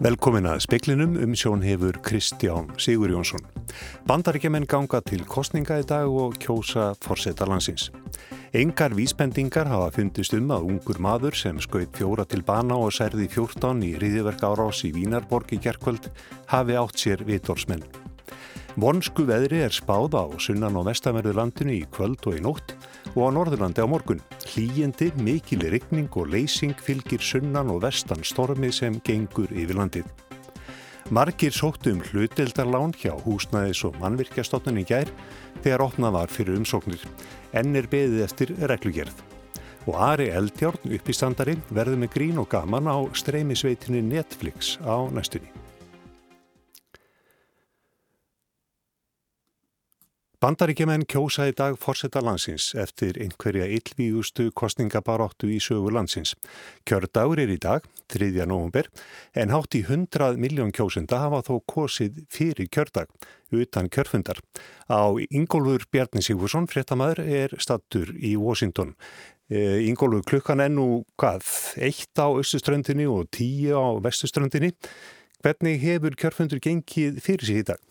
Velkomin að speklinum um sjón hefur Kristján Sigur Jónsson. Bandaríkjaman ganga til kostninga í dag og kjósa forsetta landsins. Engar vísbendingar hafa fundist um að ungur maður sem skaut fjóra til bana og særði 14 í riðiverk árás í Vínarborg í gerkvöld hafi átt sér vitorsmenn. Vonsku veðri er spáð á sunnan og vestamerðu landinu í kvöld og í nótt og á Norðurlandi á morgun. Hlýjandi, mikil rigning og leysing fylgir sunnan og vestan stormi sem gengur yfir landið. Margir sóttu um hlutildarlán hjá húsnæðis og mannvirkjastofnun í gær þegar opnað var fyrir umsóknir. Enn er beðið eftir reglugerð. Og Ari Eldjárn uppistandari verður með grín og gaman á streymisveitinu Netflix á næstunni. Bandaríkjumenn kjósa í dag fórseta landsins eftir einhverja yllvígustu kostningabaróttu í sögu landsins. Kjördagur er í dag, 3. november, en hátt í 100 miljón kjósenda hafa þó kosið fyrir kjördag, utan kjörfundar. Á Ingólfur Bjarni Sigursson, fréttamaður, er stattur í Washington. E, Ingólfur, klukkan er nú hvað? Eitt á austuströndinni og tíu á vestuströndinni. Hvernig hefur kjörfundur gengið fyrir sig í dag?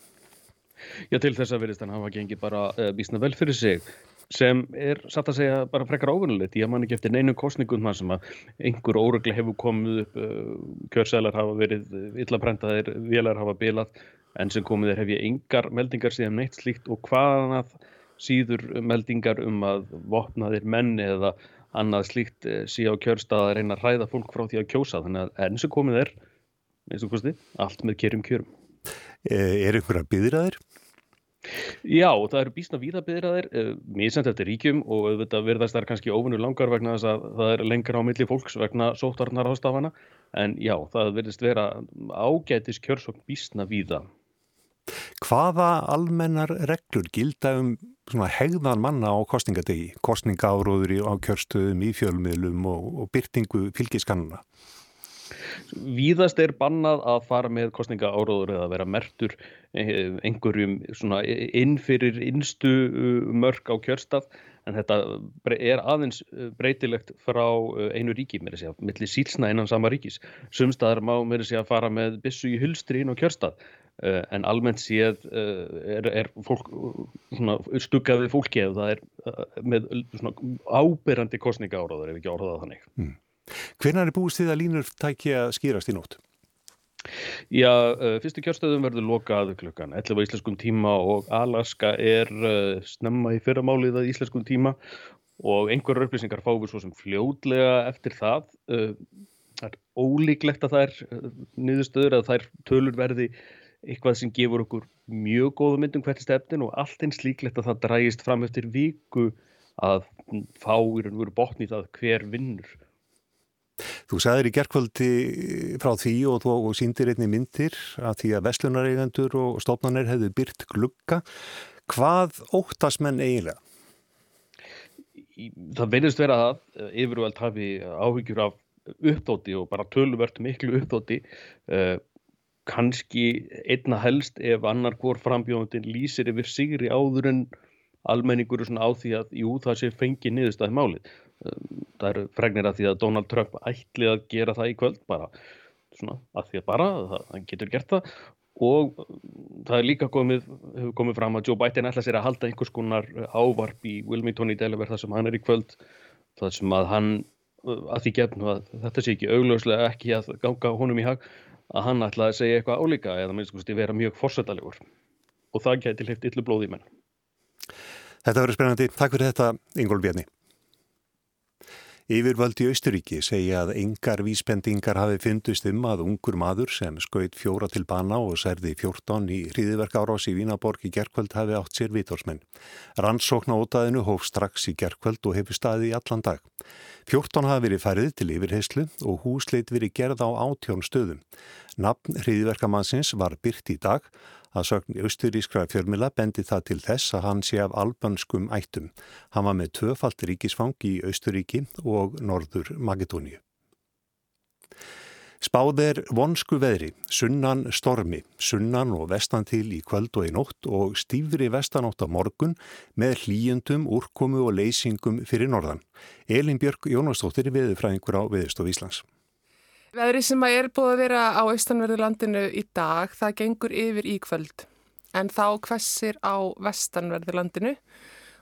Já, til þess að verðist hann hafa gengið bara uh, eh, bísna vel fyrir sig sem er satt að segja bara frekar óvinnulegt. Ég man ekki eftir neinu kostningum þar sem að einhver óregli hefur komið upp, uh, kjörsælar hafa verið illabrentaðir, vélar hafa bilað, en sem komið er hef ég engar meldingar síðan neitt slíkt og hvaðan að síður meldingar um að vopnaðir menni eða annað slíkt uh, sí á kjörstað að reyna að ræða fólk frá því að kjósa. Þannig að enn sem komið er, eins og kosti, allt með kjörum kjörum. Er einhverja byðraðir? Já, það eru bísna víðabiðraðir, eh, mísend eftir ríkjum og auðvitað verðast þær kannski óvinnu langar vegna þess að það er lengra á milli fólks vegna sóttarnar ástafana en já, það verðist vera ágætis kjörsokn bísna víða. Hvaða almennar reglur gilda um hegðan manna á kostningadegi, kostningaáróður á kjörstöðum í fjölmiðlum og, og byrtingu fylgiskannuna? Víðast er bannað að fara með kostninga áróður eða vera mertur eh, einhverjum inn fyrir innstu uh, mörg á kjörstað en þetta er aðeins uh, breytilegt frá uh, einu ríki með þess að milli sílsna innan sama ríkis. Sumstaðar má með þess að fara með bissu í hulstri inn á kjörstað en almennt séð er, er fólk stuggaði fólki eða það er með áberandi kostninga áróður ef ekki áróðað þannig. Mm. Hvernig er búist þið að línur tækja skýrast í nótt? Já, uh, fyrstu kjörstöðum verður lokað klukkan 11 íslenskum tíma og Alaska er uh, snemma í fyrramálið að íslenskum tíma og einhverjar upplýsingar fáum við svo sem fljóðlega eftir það. Uh, það er ólíklegt að það er niðurstöður að það er tölur verði eitthvað sem gefur okkur mjög góða myndum hvert stefnin og allt eins líklegt að það drægist fram eftir viku að fá í raun og veru botni það hver vinnur Þú sagðir í gerðkvöldi frá því og þú síndir einni myndir að því að vestlunareigandur og stofnanir hefðu byrt glugga. Hvað óttast menn eiginlega? Það verðist vera að yfirvöld hafi áhyggjur af uppdóti og bara tölvert miklu uppdóti. Uh, Kanski einna helst ef annar hvort frambjóðundin lýsir yfir sigri áður en almenningur á því að jú það sé fengi niðurstaði málið það eru fregnir að því að Donald Trump ætli að gera það í kvöld bara svona að því að bara það getur gert það. Og það er líka komið, komið fram að Joe Biden ætla sér að halda einhvers konar ávarp í Wilmington í Delaware þar sem hann er í kvöld þar sem að hann að því gefn að þetta sé ekki augljóslega ekki að ganga honum í hag að hann ætla að segja eitthvað álíka eða minnst að vera mjög fórsættalegur og það geti hlift yllu blóði í menn. Þetta verður spennandi. Takk fyrir þetta Ingól Bjarni Yfirvöldi Austuríki segja að engar vísbendingar hafi fyndust um að ungur maður sem skaut fjóra til bana og særði 14 í hríðiverk árás í Vínaborg í gerkvöld hafi átt sér vitorsmenn. Rannsókn á ótaðinu hóf strax í gerkvöld og hefur staðið í allan dag. 14 hafi verið færið til yfirheyslu og húsleit verið gerð á átjón stöðum. Nafn hríðiverkamannsins var byrt í dag Að sögn austurískra fjörmila bendi það til þess að hann sé af albanskum ættum. Hann var með tvöfalt ríkisfang í Austuríki og Norður Makedóníu. Spáð er vonsku veðri, sunnan stormi, sunnan og vestan til í kvöld og í nótt og stífri vestanótt á morgun með hlýjendum, úrkomu og leysingum fyrir norðan. Elin Björk Jónastóttir er veðurfræðingur á Veðurstof Íslands. Veðri sem að er búið að vera á austanverðu landinu í dag, það gengur yfir í kvöld. En þá hvessir á vestanverðu landinu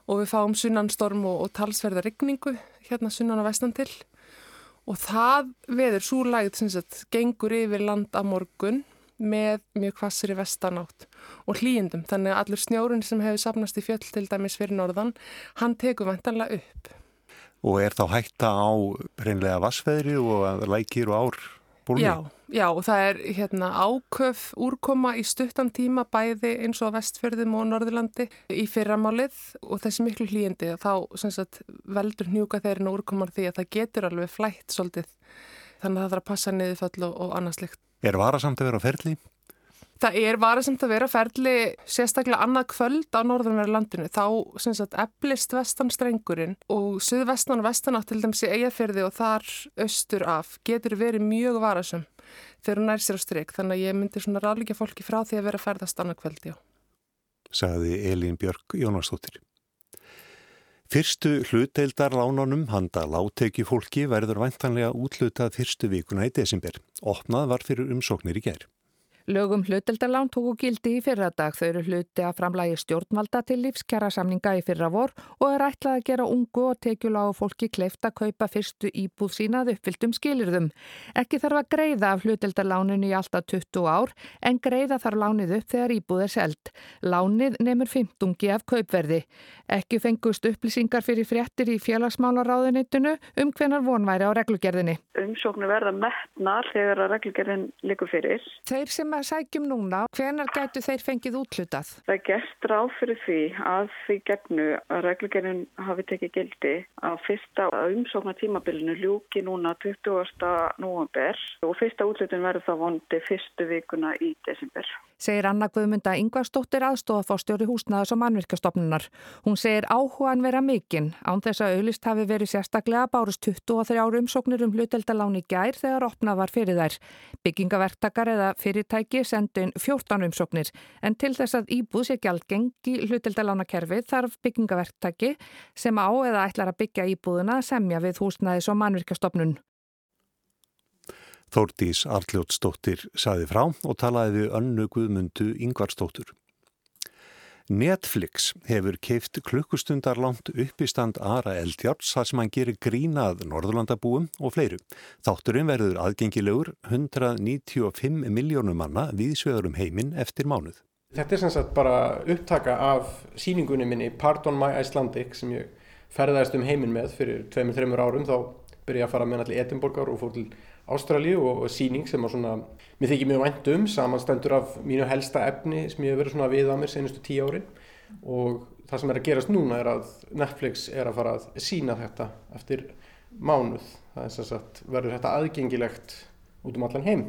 og við fáum sunnanstorm og, og talsverða rigningu hérna sunnan á vestan til. Og það veður súlægð sem sagt gengur yfir land að morgun með mjög hvassir í vestanátt og hlýjendum. Þannig að allur snjórun sem hefur sapnast í fjöll til dæmis fyrir norðan, hann tekur vantanlega upp. Og er þá hætta á reynlega vassveðri og lækir og ár bólni? Já, já og það er hérna, áköf úrkoma í stuttan tíma bæði eins og vestfjörðum og Norðurlandi í fyrramálið og þessi miklu hlýjandi þá sagt, veldur hnjúka þeirinn úrkomar því að það getur alveg flætt svolítið þannig að það þarf að passa niðurföll og, og annarslegt. Er varasamt að vera á ferli? Það er varasamt að vera ferli sérstaklega annað kvöld á norðanverðu landinu. Þá sagt eblist vestanstrengurinn og suðvestan og vestanátt til dæmis í eigafyrði og þar austur af getur verið mjög varasum þegar hún nær sér á stryk. Þannig að ég myndir svona ráðlíkja fólki frá því að vera ferðast annað kvöld, já. Saði Elín Björk Jónastóttir. Fyrstu hlutdeildar lánunum handa láteki fólki verður væntanlega útlutað fyrstu vikuna í desember. Opnað var fyrir umsóknir í gerð. Lögum hluteldalán tóku gildi í fyrradag. Þau eru hluti að framlægi stjórnvalda til lífskjara samninga í fyrra vor og er ætlað að gera ungu og tekjulágu fólki kleift að kaupa fyrstu íbúð sínað uppfylltum skilirðum. Ekki þarf að greiða af hluteldaláninu í alltaf 20 ár en greiða þarf lánið upp þegar íbúð er seld. Lánið nefnur 15 af kaupverði. Ekki fengust upplýsingar fyrir fréttir í félagsmálaráðunitinu um hvenar vonværi á reglugerðinni. Umsóknu verða metnar þegar að sækjum núna, hvenar gætu þeir fengið útlutað? Það er gert ráð fyrir því að því gegnu að reglugerðin hafi tekið gildi að fyrsta umsóknar tímabilinu ljúki núna 20. november og fyrsta útlutun verður þá vondi fyrstu vikuna í desember. Segir Anna Guðmunda Yngvarsdóttir aðstofafórstjóri húsnaðas og mannvirkastofnunar. Hún segir áhugan vera mikinn án þess að auðlist hafi verið sérstaklega bárust 23 umsóknir um hluteldalán í gær þegar opnað var fyrir þær. Byggingaverktakar eða fyrirtæk fyrirtæki sendu inn 14 umsóknir en til þess að íbúð sé gjaldgengi hlutildalánakerfi þarf byggingaverktæki sem á eða ætlar að byggja íbúðuna semja við húsnæðis og mannvirkjastofnun. Þórdís Arljótsdóttir saði frá og talaði við önnu Guðmundu Yngvarsdóttur. Netflix hefur keift klukkustundar langt uppistand Ara Eldjárs þar sem hann gerir grínað Norðurlandabúum og fleiru. Þátturinn verður aðgengilegur 195 miljónum manna viðsvegurum heiminn eftir mánuð. Þetta er sem sagt bara upptaka af síningunni minni Pardon My Icelandic sem ég ferðaðist um heiminn með fyrir 2-3 árum þá byrja að fara með allir Edinborgar og fór til Ástralju og, og síning sem að svona, mér þykir mjög vænt um, samanstendur af mínu helsta efni sem ég hef verið svona við að mér senustu tíu ári og það sem er að gerast núna er að Netflix er að fara að sína þetta eftir mánuð, það er sem sagt verður þetta aðgengilegt út um allan heim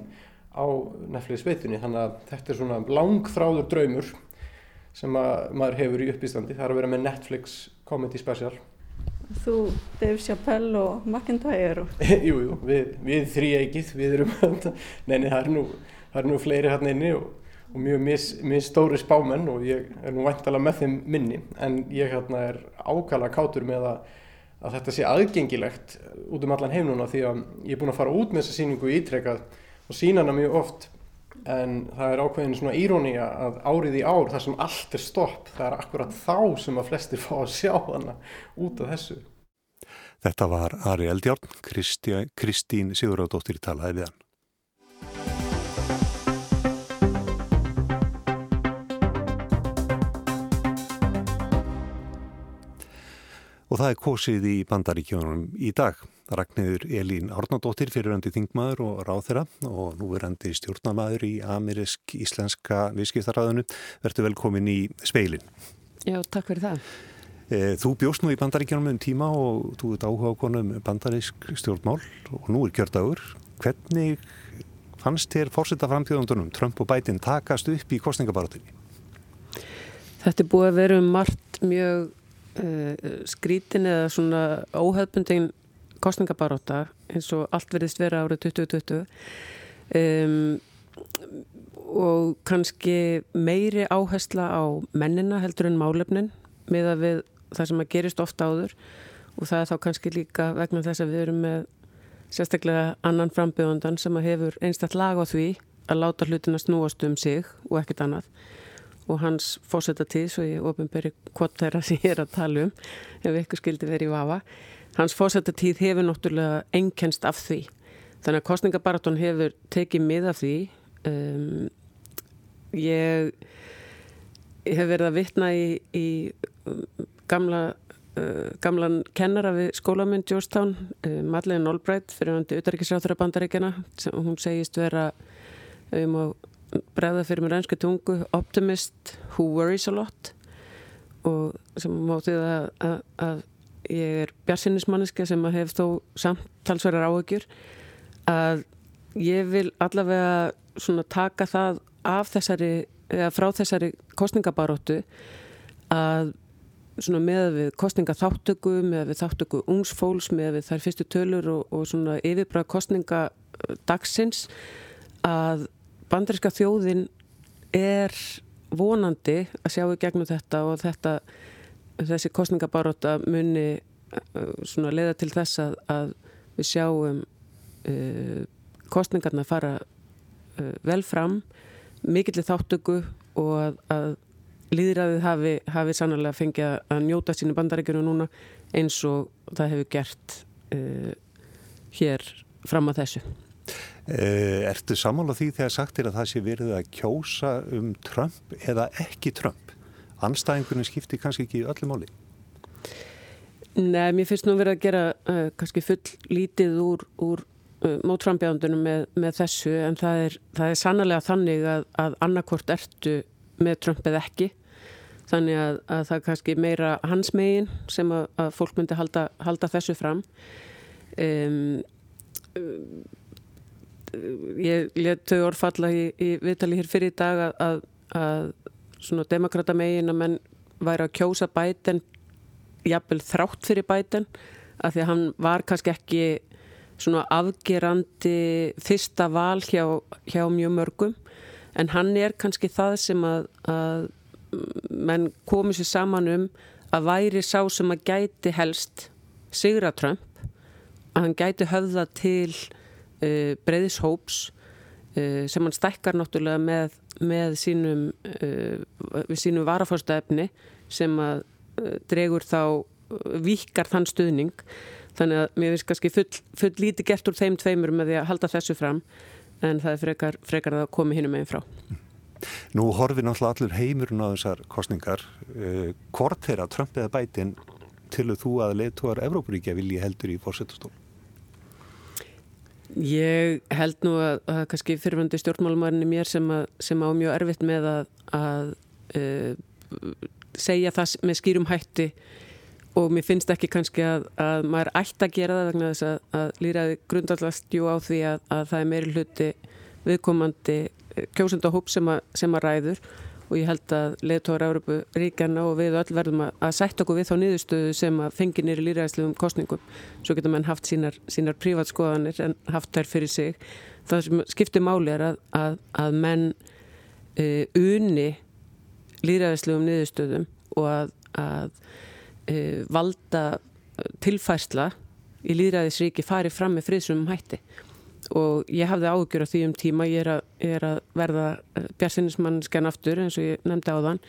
á Netflix veitunni, þannig að þetta er svona langþráður draumur sem að maður hefur í uppístandi, það er að vera með Netflix Comedy Special Þú, Dave Chappelle og McIntyre og... Jú, jú, við, við þrý eigið, við erum neini, það er nú, það er nú fleiri hann inni og, og mjög mis, mis stóri spámenn og ég er nú vantala með þeim minni. En ég hérna er ákala kátur með að, að þetta sé aðgengilegt út um allan heimnuna því að ég er búin að fara út með þessa síningu ítrekkað og sína hana mjög oft. En það er ákveðin svona íróni að árið í ár þar sem allt er stopp það er akkurat þá sem að flestir fá að sjá hana út af þessu Þetta var Ari Eldjárn Kristín Sigurðardóttir talaði við hann Og það er kosið í bandaríkjónum í dag Ragnir Elín Árnardóttir fyrirandi þingmaður og ráþera og nú er andi stjórnamaður í Amerisk-Íslenska viðskiptaræðinu. Verður velkomin í speilin. Já, takk fyrir það. Eh, þú bjóst nú í bandaríkjónum um tíma og þú ert áhuga á konum bandarísk stjórnmál og nú er kjördagur. Hvernig fannst þér fórsetta framtíðandunum Trump og Biden takast upp í kostningabarátunni? Þetta er búið að vera um margt mjög uh, skrítin eða svona óhefbundin kostningabaróta eins og allt verðist vera árið 2020 um, og kannski meiri áhersla á mennina heldur en málefnin með að við það sem að gerist ofta áður og það er þá kannski líka vegna þess að við erum með sérstaklega annan frambjöðundan sem að hefur einstaklega lag á því að láta hlutina snúast um sig og ekkert annað. Og hans fósættatíð, svo ég ofinberi hvort þeirra sem ég er að tala um ef ykkur skildi verið í vafa hans fósættatíð hefur náttúrulega enkenst af því. Þannig að kostningabaraton hefur tekið mið af því. Um, ég, ég hef verið að vitna í, í gamla uh, gamlan kennara við skólaminn Georgetown, uh, Madeleine Albright fyrir hann til Utaríkisráþara bandaríkjana hún segist vera um að bregða fyrir mér einsku tungu optimist who worries a lot. Og sem mótið að, að, að ég er bjarsinnismanniski sem að hef þó samtalsverðar áökjur að ég vil allavega svona taka það af þessari, eða frá þessari kostningabaróttu að svona með við kostningaþáttöku, með við þáttöku ungsfóls, með við þær fyrstu tölur og, og svona yfirbræð kostninga dagsins að bandriska þjóðin er vonandi að sjá í gegnum þetta og þetta þessi kostningabaróta muni uh, svona leiða til þess að, að við sjáum uh, kostningarna fara uh, vel fram mikill þáttöku og að, að líðræðið hafi, hafi sannlega fengið að njóta sínu bandarækjunu núna eins og það hefur gert uh, hér fram að þessu. Uh, ertu samála því þegar sagt er að það sé verið að kjósa um Trump eða ekki Trump? Anstæðingunum skiptir kannski ekki öllu máli? Nei, mér finnst nú verið að gera uh, kannski full lítið úr, úr uh, mótframbjándunum með, með þessu en það er, það er sannlega þannig að, að annarkort ertu með Trump eða ekki þannig að, að það er kannski meira hans megin sem að, að fólk myndi halda, halda þessu fram. Um, um, ég let þau orðfalla í, í viðtali hér fyrir í dag að, að svona demokrata megin að menn væri að kjósa bæten jafnvel þrátt fyrir bæten að því að hann var kannski ekki svona afgerandi fyrsta val hjá, hjá mjög mörgum. En hann er kannski það sem að, að menn komið sér saman um að væri sá sem að gæti helst Sigra Trump að hann gæti höfða til uh, breyðis hóps uh, sem hann stækkar náttúrulega með, með sínum uh, sínum varafórstæfni sem að dregur þá vikar þann stuðning. Þannig að mér finnst kannski full, full líti gert úr þeim tveimur með því að halda þessu fram en það er frekar, frekar að komi hinnum einn frá Nú horfi náttúrulega allur heimurinn á þessar kostningar. Uh, hvort þeirra Trump eða bætin til þú að leituar Evrópuríkja vilji heldur í fórsetastól? Ég held nú að, að kannski fyrirvöndi stjórnmálumarinn er mér sem, að, sem á mjög erfitt með að, að uh, segja það með skýrum hætti og mér finnst ekki kannski að, að maður ætti að gera það vegna þess að, að líraði grundallast jú á því að það er meiri hluti viðkomandi kjósundahóp sem, sem að ræður og ég held að leðtóra Európu ríkjana og við öll verðum að, að sætt okkur við þá niðurstöðu sem að fengi nýri líraðislegum kostningum. Svo getur mann haft sínar, sínar prívatskoðanir en haft þær fyrir sig. Það sem skiptir máli er að, að, að menn uh, uni líraðislegum niðurstöðum og að uh, valda tilfærsla í líraðisríki fari fram með friðsumum hætti og ég hafði áhugjur á því um tíma ég er að, ég er að verða eh, björnsinnismannskan aftur eins og ég nefndi á þann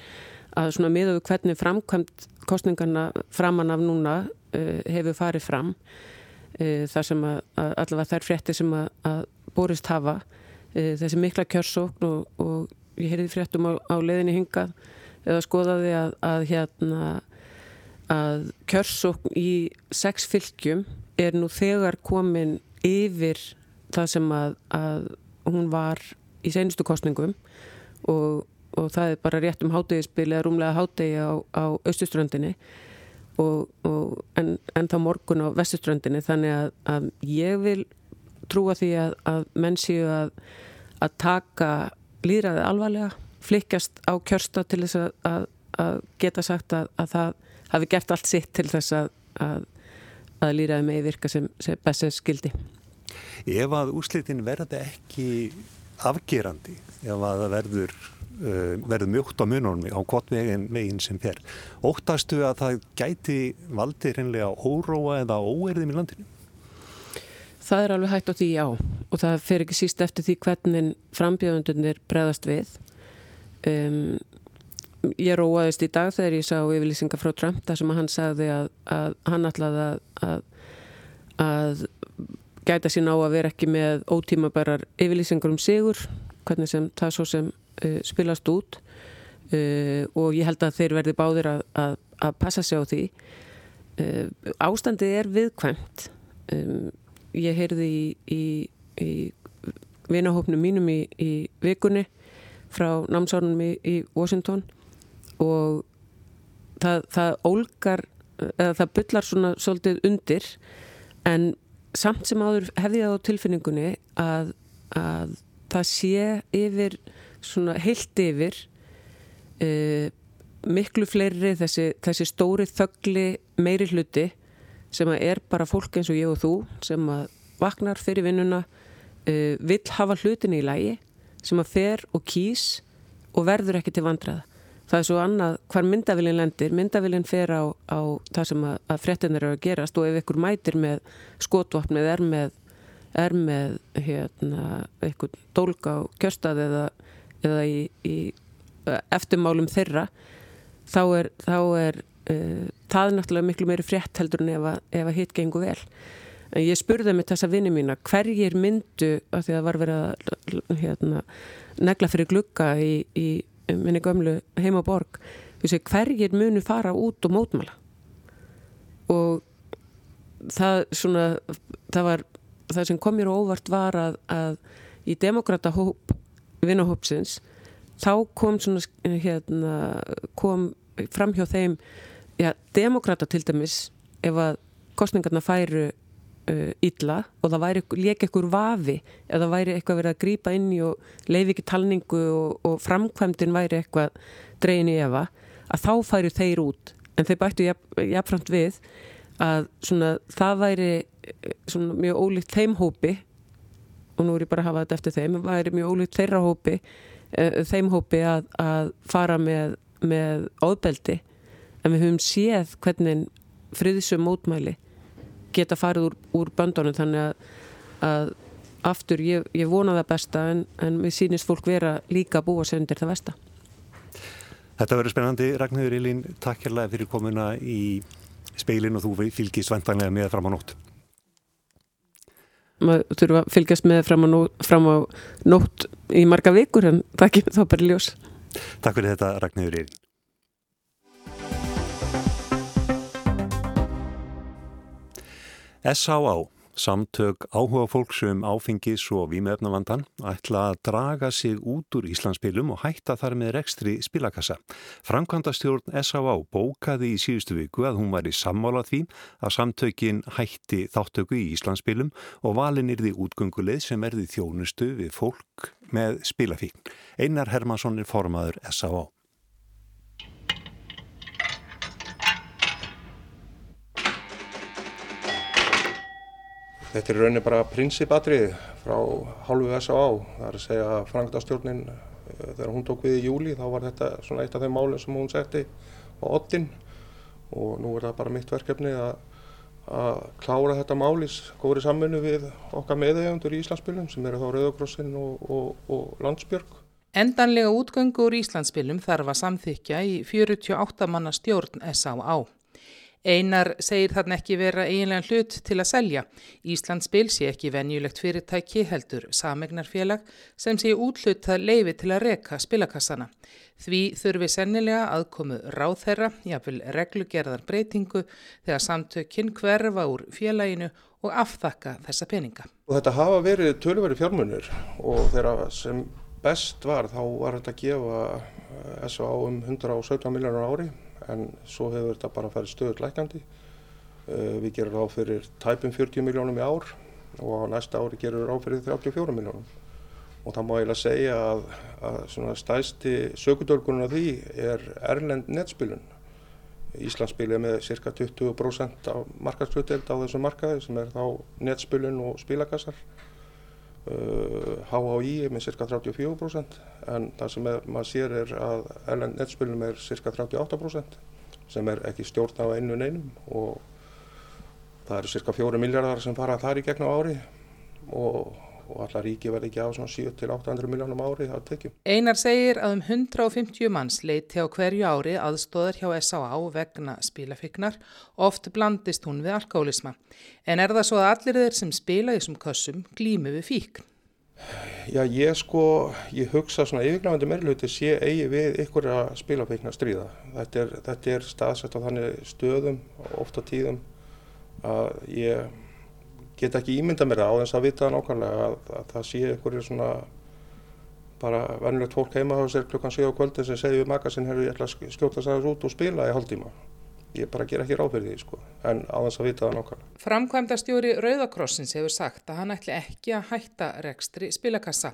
að svona miðaðu hvernig framkvæmt kostningarna framan af núna uh, hefur farið fram uh, þar sem að, að allavega þær frétti sem að, að borist hafa uh, þessi mikla kjörsókn og, og ég heyrði fréttum á, á leðinni hingað eða skoðaði að hérna að kjörsókn í sex fylgjum er nú þegar komin yfir það sem að, að hún var í senustu kostningum og, og það er bara rétt um hátegispil eða rúmlega hátegi á, á austuströndinni en, en þá morgun á vestuströndinni þannig að, að ég vil trúa því að, að menn séu að að taka líðræði alvarlega, flikjast á kjörsta til þess að, að geta sagt að það hafi gert allt sitt til þess að að líðræði megi virka sem, sem bestið skildi. Ef að úslitin verði ekki afgerandi, ef að það verður, uh, verður mjótt á mununum á gott veginn, veginn sem fer, óttastu að það gæti valdi reynlega óróa eða óerðum í landinu? það er alveg hægt á því já og það fer ekki síst eftir því hvernig frambjöðundunir bregðast við um, ég róaðist í dag þegar ég sá yfirlýsinga frá Trump þar sem hann sagði að, að hann ætlaði að, að, að gæta sín á að vera ekki með ótímabærar yfirlýsingar um sigur hvernig sem það svo sem uh, spilast út. Uh, og ég held að þeir verði báðir að passa sig á því. Uh, ástandið er viðkvæmt. Um, ég heyrði í, í, í vinahópnum mínum í, í vikunni frá námsárunum í Washington og það, það ólgar eða það byllar svona svolítið undir. En samt sem áður hefði það á tilfinningunni að, að það sé yfir svona heilt yfir uh, miklu fleiri þessi, þessi stóri þöggli meiri hluti sem að er bara fólk eins og ég og þú sem að vaknar fyrir vinnuna uh, vill hafa hlutin í lægi sem að fer og kýs og verður ekki til vandraða það er svo annað hvar myndavillin lendir. Myndavillin fer á, á það sem að, að frettinir eru að gerast og ef ykkur mætir með skotvapnið er með er með hérna, eitthvað dólka á kjörstað eða, eða í, í eftirmálum þeirra þá er, þá er uh, það er náttúrulega miklu meiri frétt heldur en ef að, að hitt gengur vel. En ég spurði með þessa vinni mína hverjir myndu, af því að var verið að hérna, negla fyrir glugga í, í minni gömlu heima borg, segi, hverjir munu fara út og mótmala og það svona það var, það sem kom mér óvart var að, að í demokrata hóp vinnahópsins þá kom svona hérna kom fram hjá þeim já, demokrata til dæmis ef að kostningarna færu uh, illa og það væri líka ekkur vafi eða væri eitthvað verið að grýpa inn í og leiði ekki talningu og, og framkvæmdin væri eitthvað dregin í efa að þá færu þeir út. En þeir bættu jafnframt við að svona, það væri uh, svona, mjög ólíkt þeim hópi og nú er ég bara að hafa þetta eftir þeim væri mjög ólíkt þeirra hópi uh, þeim hópi að, að fara með, með óðbeldi en við höfum séð hvernig friðisum mótmæli geta farið úr, úr böndunum þannig að, að aftur ég, ég vona það besta en, en við sínist fólk vera líka búa sig undir það besta Þetta verður spennandi Ragnhjóður Ílín, takk hérlega fyrir komuna í speilin og þú fylgist vantanlega með fram á nótt. Maður þurfa að fylgjast með fram á, nót, fram á nótt í marga vikur en það kemur þá bara ljós. Takk fyrir þetta Ragnhjóður Ílín S.A.A. Samtök áhuga fólksum áfengis og výmefnavandan ætla að draga sig út úr Íslandsspilum og hætta þar með rekstri spilakassa. Framkvæmdastjórn S.A.A. bókaði í síðustu viku að hún var í sammála því að samtökin hætti þáttöku í Íslandsspilum og valin yrði útgönguleið sem erði þjónustu við fólk með spilafíkn. Einar Hermansson er formaður S.A.A. Þetta er rauninni bara prinsipatrið frá hálfu S.A.A. Það er að segja að frangdastjórnin eh, þegar hún tók við í júli þá var þetta svona eitt af þeim málinn sem hún setti á oddin og nú er það bara mitt verkefni að, að klára þetta mális góðri samfunnu við okkar meðeigjandur í Íslandsbylum sem eru þá Rauðokrossin og, og, og Landsbjörg. Endanlega útgöngu úr Íslandsbylum þarf að samþykja í 48 manna stjórn S.A.A. Einar segir þarna ekki vera eiginlega hlut til að selja. Íslandsbil sé ekki venjulegt fyrirtæki heldur samegnarfélag sem sé útlutað leifi til að reka spilakassana. Því þurfi sennilega aðkomu ráðherra, jáfnvel reglugerðar breytingu þegar samtökinn hverfa úr félaginu og aftakka þessa peninga. Og þetta hafa verið tölveri fjármunir og þegar sem best var þá var þetta að gefa S.A. um 117 miljónar ári en svo hefur þetta bara farið stöður lækandi. Uh, við gerum ráð fyrir tæpum 40 miljónum í ár og á næsta ári gerum við ráð fyrir 34 miljónum. Og það má eiginlega segja að, að stæsti sökudölgunum af því er erlend nettspilun. Íslandsspil er með cirka 20% af markaðsflutdeild á þessum markaði sem er þá nettspilun og spilakassar. HHI er með cirka 34% en það sem er, maður sér er að erlend nettspilnum er cirka 38% sem er ekki stjórn á einu neinum og það eru cirka 4 miljardar sem fara þar í gegn á ári og, og allar ríki verði ekki á svona 7-800 miljónum ári það tekjum. Einar segir að um 150 manns leiti á hverju ári aðstóðar hjá S.A.A. vegna spílafiknar, oft blandist hún við alkálisma. En er það svo að allir þeir sem spila þessum kössum glými við fíkn? Já, ég sko, ég hugsa svona yfirglæfandi meirluti sé eigi við ykkur að spilafeikna stríða. Þetta er, þetta er staðsett á þannig stöðum, ofta tíðum, að ég get ekki ímynda mér á þess að vita það nákvæmlega að, að það sé ykkur svona bara vennilegt fólk heima á sér klukkan 7 á kvöldin sem segir við makasinn, herru, ég ætla að skjóta þess út og spila í hálftíma ég bara ger ekki ráð fyrir því sko, en á þess að vita það nákvæmlega. Framkvæmdastjóri Rauðakrossins hefur sagt að hann ætli ekki að hætta rekstri spilakassa.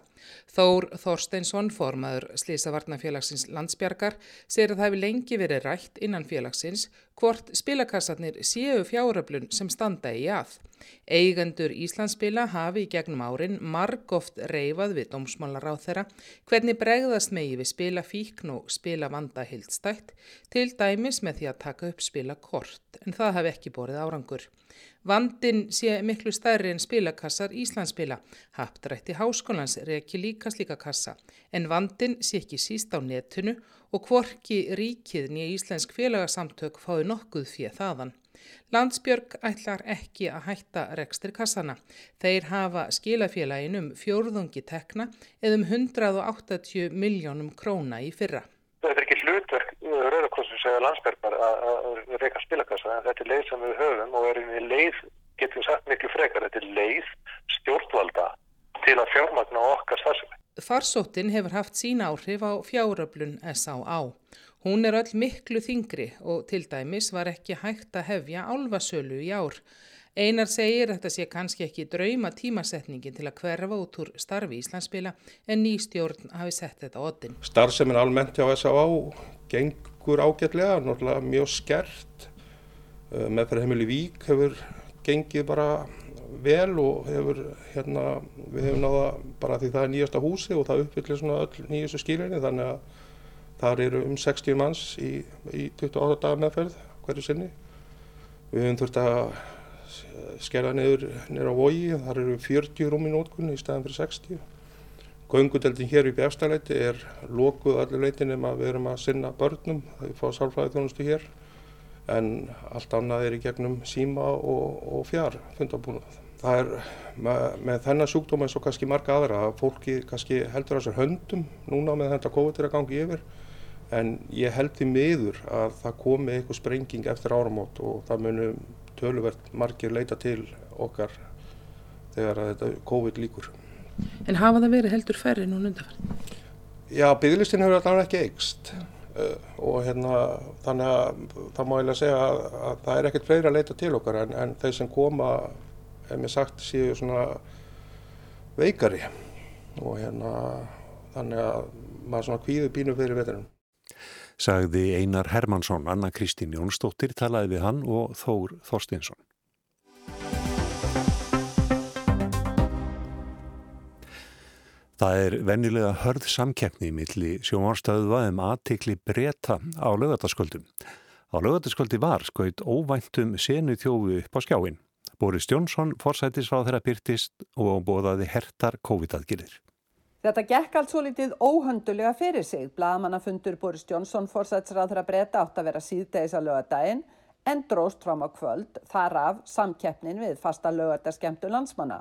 Þór Þorsteinsson, formaður Slísavarnafélagsins landsbjargar, segir að það hefur lengi verið rætt innan félagsins hvort spilakassarnir séu fjáröflun sem standa í að. Eigendur Íslandsspila hafi í gegnum árin marg oft reyfað við dómsmálar á þeirra hvernig bregðast megi við spila fíkn og spila vanda hildstætt til dæmis með því að taka upp spila kort en það hafi ekki borið árangur. Vandin sé miklu stærri en spilakassar Íslandsspila. Haptrætti háskólans reki líka slíka kassa en vandin sé ekki síst á netinu og hvorki ríkið nýja íslensk félagsamtök fái nokkuð fyrir þaðan. Landsbjörg ætlar ekki að hætta rekstri kassana. Þeir hafa skilafélagin um fjórðungi tekna eða um 180 miljónum króna í fyrra. Þetta er ekki hlutverk Rauðarkrossins eða landsbergar að reyka spilakassa en þetta er leið sem við höfum og er í leið, getum við sagt miklu frekar, þetta er leið stjórnvalda til að fjármagna okkar starfsemi. Farsóttin hefur haft sína áhrif á fjáröflun S.A.A. Hún er öll miklu þingri og til dæmis var ekki hægt að hefja álvasölu í ár. Einar segir að þetta sé kannski ekki drauma tímasetningin til að hverfa út úr starfi Íslandsspila en nýstjórn hafi sett þetta á ottin. Starfsemin almennt hjá S.A.A. gengur ágætlega, náttúrulega mjög skert. Eh, Meðferðarheimili Vík hefur gengið bara vel og hefur, hérna, við hefum náða bara því það er nýjasta húsi og það uppfyllir svona öll nýjastu skilirni þannig að Þar eru um 60 manns í, í 28 daga meðferð hverju sinni. Við höfum þurft að skera niður nýra á vogi, þar eru 40 rúm í nótkunni í staðan fyrir 60. Göngudeldin hér upp í efstaleiti er lokuð allir leitin um að við erum að sinna börnum, það er fáið sálfræðið þjónustu hér, en allt annað er í gegnum síma og, og fjár fundabúnað. Það er með, með þennan sjúkdóma eins og kannski marga aðra að fólki kannski heldur á sér höndum núna með þetta COVID er að gangi yfir en ég held því miður að það komi eitthvað sprenging eftir áramót og það munum töluvert margir leita til okkar þegar þetta COVID líkur. En hafa það verið heldur færri núna undanfærið? Já, bygglistin hefur allavega ekki eigst uh, og hérna þannig að það má ég lega segja að, að það er ekkert fleiri að leita til okkar en, en þeir sem koma, ef mér sagt, séu svona veikari og hérna þannig að maður svona kvíður bínu fyrir veturinn sagði Einar Hermansson, Anna Kristín Jónsdóttir talaði við hann og Þór Þorstinsson. Það er vennilega hörð samkeppni milli sjómarstöðuða um aðtikli breyta á lögataskvöldum. Á lögataskvöldi var skoit óvæntum senu þjófu upp á skjáin. Boris Jónsson forsætisráð þeirra byrtist og bóðaði hertar COVID-aðgilir. Þetta gekk allt svo litið óhöndulega fyrir sig. Blaðmannafundur Boris Johnson fórsætsræður að breyta átt að vera síðdegis að lögadaginn en dróst fram á kvöld þar af samkeppnin við fasta lögadaskemtu landsmanna.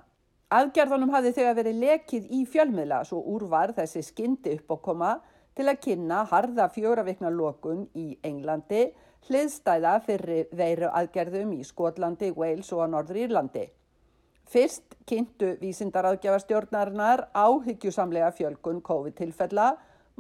Aðgerðunum hafði þegar verið lekið í fjölmiðla svo úrvar þessi skyndi upp og koma til að kynna harða fjóravikna lokun í Englandi, hliðstæða fyrir veiru aðgerðum í Skotlandi, Wales og Norður Írlandi. Fyrst kynntu vísindaráðgjafarstjórnarinnar áhyggjusamlega fjölgun COVID-tilfella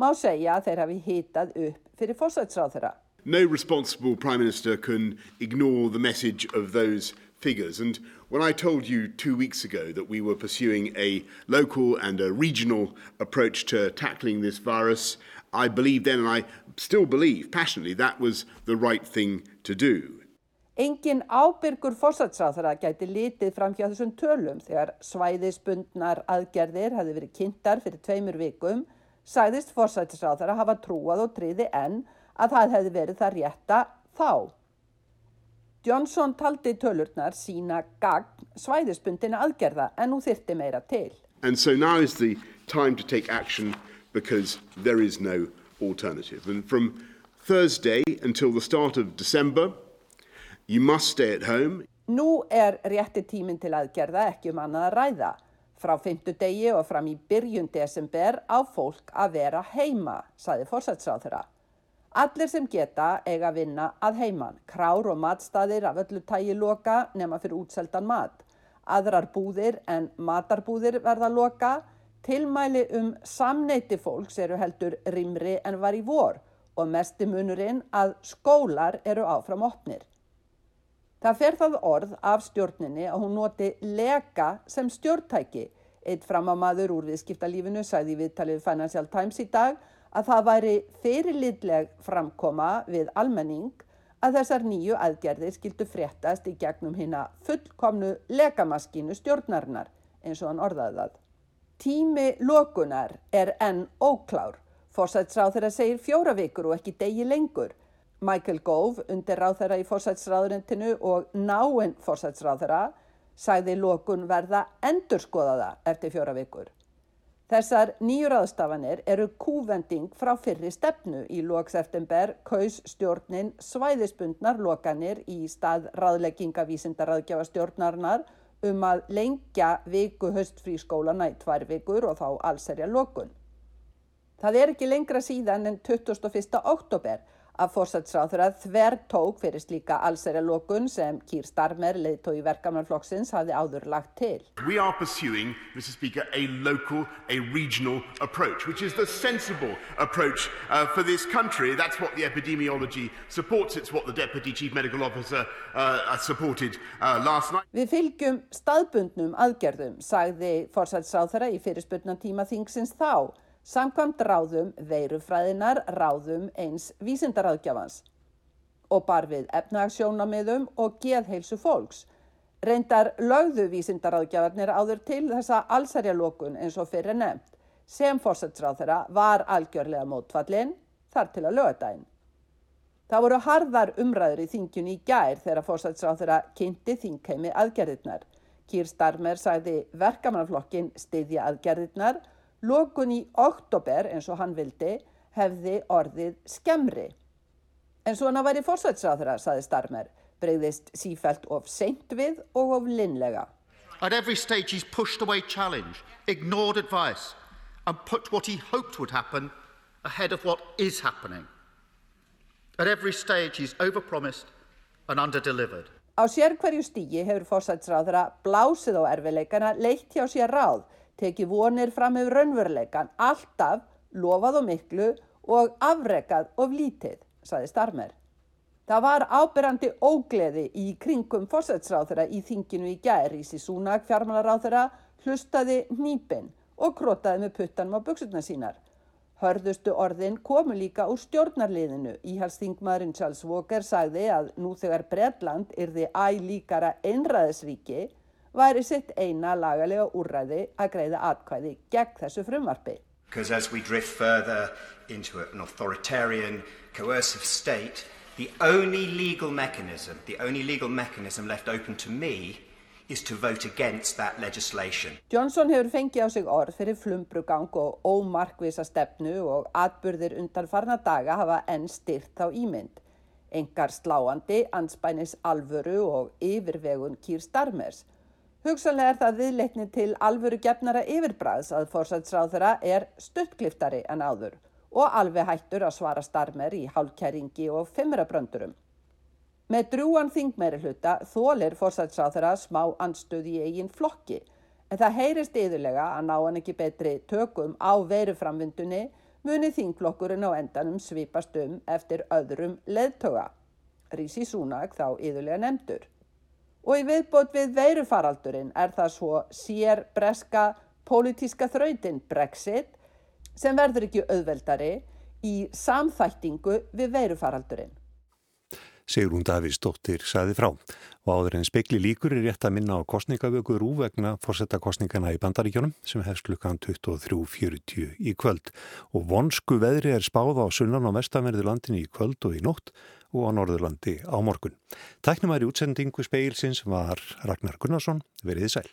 má segja að þeir hafi hitað upp fyrir fórsætsráð þeirra. No responsible Prime Minister can ignore the message of those figures. And when I told you two weeks ago that we were pursuing a local and a regional approach to tackling this virus, I believed then, and I still believe passionately, that was the right thing to do. Engin ábyrgur fórsætsráþara gæti litið fram hjá þessum tölum þegar svæðisbundnar aðgerðir hafi verið kynntar fyrir tveimur vikum, sæðist fórsætsráþara hafa trúað og triði enn að það hefði verið það rétta þá. Johnson taldi tölurnar sína gagn svæðisbundina aðgerða en nú þyrti meira til. And so now is the time to take action because there is no alternative. And from Thursday until the start of December, you must stay at home. Nú er rétti tíminn til aðgerða ekki um annað að ræða. Frá fymtudegi og fram í byrjun desember á fólk að vera heima, saði fórsætsráþurra. Allir sem geta eiga að vinna að heiman, krár og matstaðir af öllu tægi loka nema fyrir útseldan mat. Aðrar búðir en matarbúðir verða loka, tilmæli um samneiti fólks eru heldur rimri en var í vor og mesti munurinn að skólar eru áfram opnir. Það fer það orð af stjórninni að hún noti leka sem stjórntæki. Eitt framamadur úr viðskiptalífinu sæði viðtalið Financial Times í dag að það væri fyrirlitleg framkoma við almenning að þessar nýju aðgerðir skildu fréttast í gegnum hérna fullkomnu lekamaskínu stjórnarinnar eins og hann orðaði það. Tími lokunar er enn óklár. Forsætsráð þeirra segir fjóra vikur og ekki degi lengur. Michael Gove undir ráð þeirra í forsætsráðurintinu og náinn forsætsráð þeirra sagði lokun verða endurskoðaða eftir fjóra vikur. Þessar nýjur aðstafanir eru kúvending frá fyrri stefnu í lokseftember kaus stjórnin svæðisbundnar lokanir í stað ráðlegginga vísindaráðgjafa stjórnarnar um að lengja viku höstfrí skólana í tvær vikur og þá allserja lokun. Það er ekki lengra síðan en 21. oktober að fórsætsráþurra þver tók fyrir slíka allsæri sem Kýr Starmer, leiðtói verkamannflokksins, hafði áður lagt til. We are pursuing, Mr Speaker, a local, a regional approach, which is the sensible approach uh, for this country. That's what the epidemiology supports. It's what the Deputy Chief Medical Officer uh, supported uh, last night. Við fylgjum staðbundnum aðgerðum, sagði fórsætsráþurra í fyrirspurnan tíma þingsins þá. Samkvæmt ráðum veirufræðinar ráðum eins vísindaráðgjafans og bar við efnagsjónamiðum og geðheilsu fólks. Reyndar lögðu vísindaráðgjafarnir áður til þessa allsærjalokun eins og fyrir nefnt sem fórsætsráð þeirra var algjörlega mótfallin þar til að lögadaginn. Það voru harðar umræður í þingjun í gær þegar fórsætsráð þeirra kynnti þingheimi aðgerðirnar. Kýr Starmer sagði verkamannaflokkin stiðja aðgerðirnar Lokun í oktober, eins og hann vildi, hefði orðið skemmri. En svona væri fórsætsráðra, saði Starmer, breyðist sífælt of seint við og of linlega. At every stage he's pushed away challenge, ignored advice and put what he hoped would happen ahead of what is happening. At every stage he's overpromised and underdelivered. Á sér hverju stígi hefur fórsætsráðra blásið á erfileikana leitt hjá sér ráð tekið vonir fram yfir raunveruleikan, alltaf lofað og miklu og afrekað of lítið, saði Starmer. Það var ábyrrandi ógleði í kringum fórsætsráþura í þinginu í gæri í Súnak fjármálaráþura hlustaði nýpin og krótaði með puttanum á buksurna sínar. Hörðustu orðin komu líka úr stjórnarliðinu. Íhalsþingmaðurinn Charles Walker sagði að nú þegar Bredland yrði æg líkara einræðisríki væri sitt eina lagalega úrræði að greiða atkvæði gegn þessu frumvarfi. Because as we drift further into an authoritarian, coercive state, the only legal mechanism, the only legal mechanism left open to me is to vote against that legislation. Johnson hefur fengið á sig orð fyrir flumbrugang og ómarkvisa stefnu og atburðir undan farna daga hafa enn styrt á ímynd. Engar sláandi, anspænis alvöru og yfirvegun kýr starmers Hugsanlega er það viðleikni til alvöru gefnara yfirbræðs að fórsætsráðura er stuttkliftari en áður og alveg hættur að svara starmer í hálkæringi og fimmrabröndurum. Með drúan þingmeiri hluta þólir fórsætsráðura smá anstöð í eigin flokki en það heyrist yðurlega að ná hann ekki betri tökum á veruframvindunni muni þingflokkurinn á endanum svipast um eftir öðrum leðtöga. Rísi Súnag þá yðurlega nefndur og í viðbót við veirufaraldurinn er það svo sér breska pólitíska þrautin Brexit sem verður ekki auðveldari í samþættingu við veirufaraldurinn. Sigrún Davís dóttir saði frá. Og áður en spekli líkur er rétt að minna á kostningavöku rúvegna fórsetakostningana í bandaríkjónum sem hefst klukkan 23.40 í kvöld. Og vonsku veðri er spáð á sunnan og vestanverðu landinni í kvöld og í nótt og á Norðurlandi á morgun. Tæknumæri útsendingu speilsins var Ragnar Gunnarsson, veriði sæl.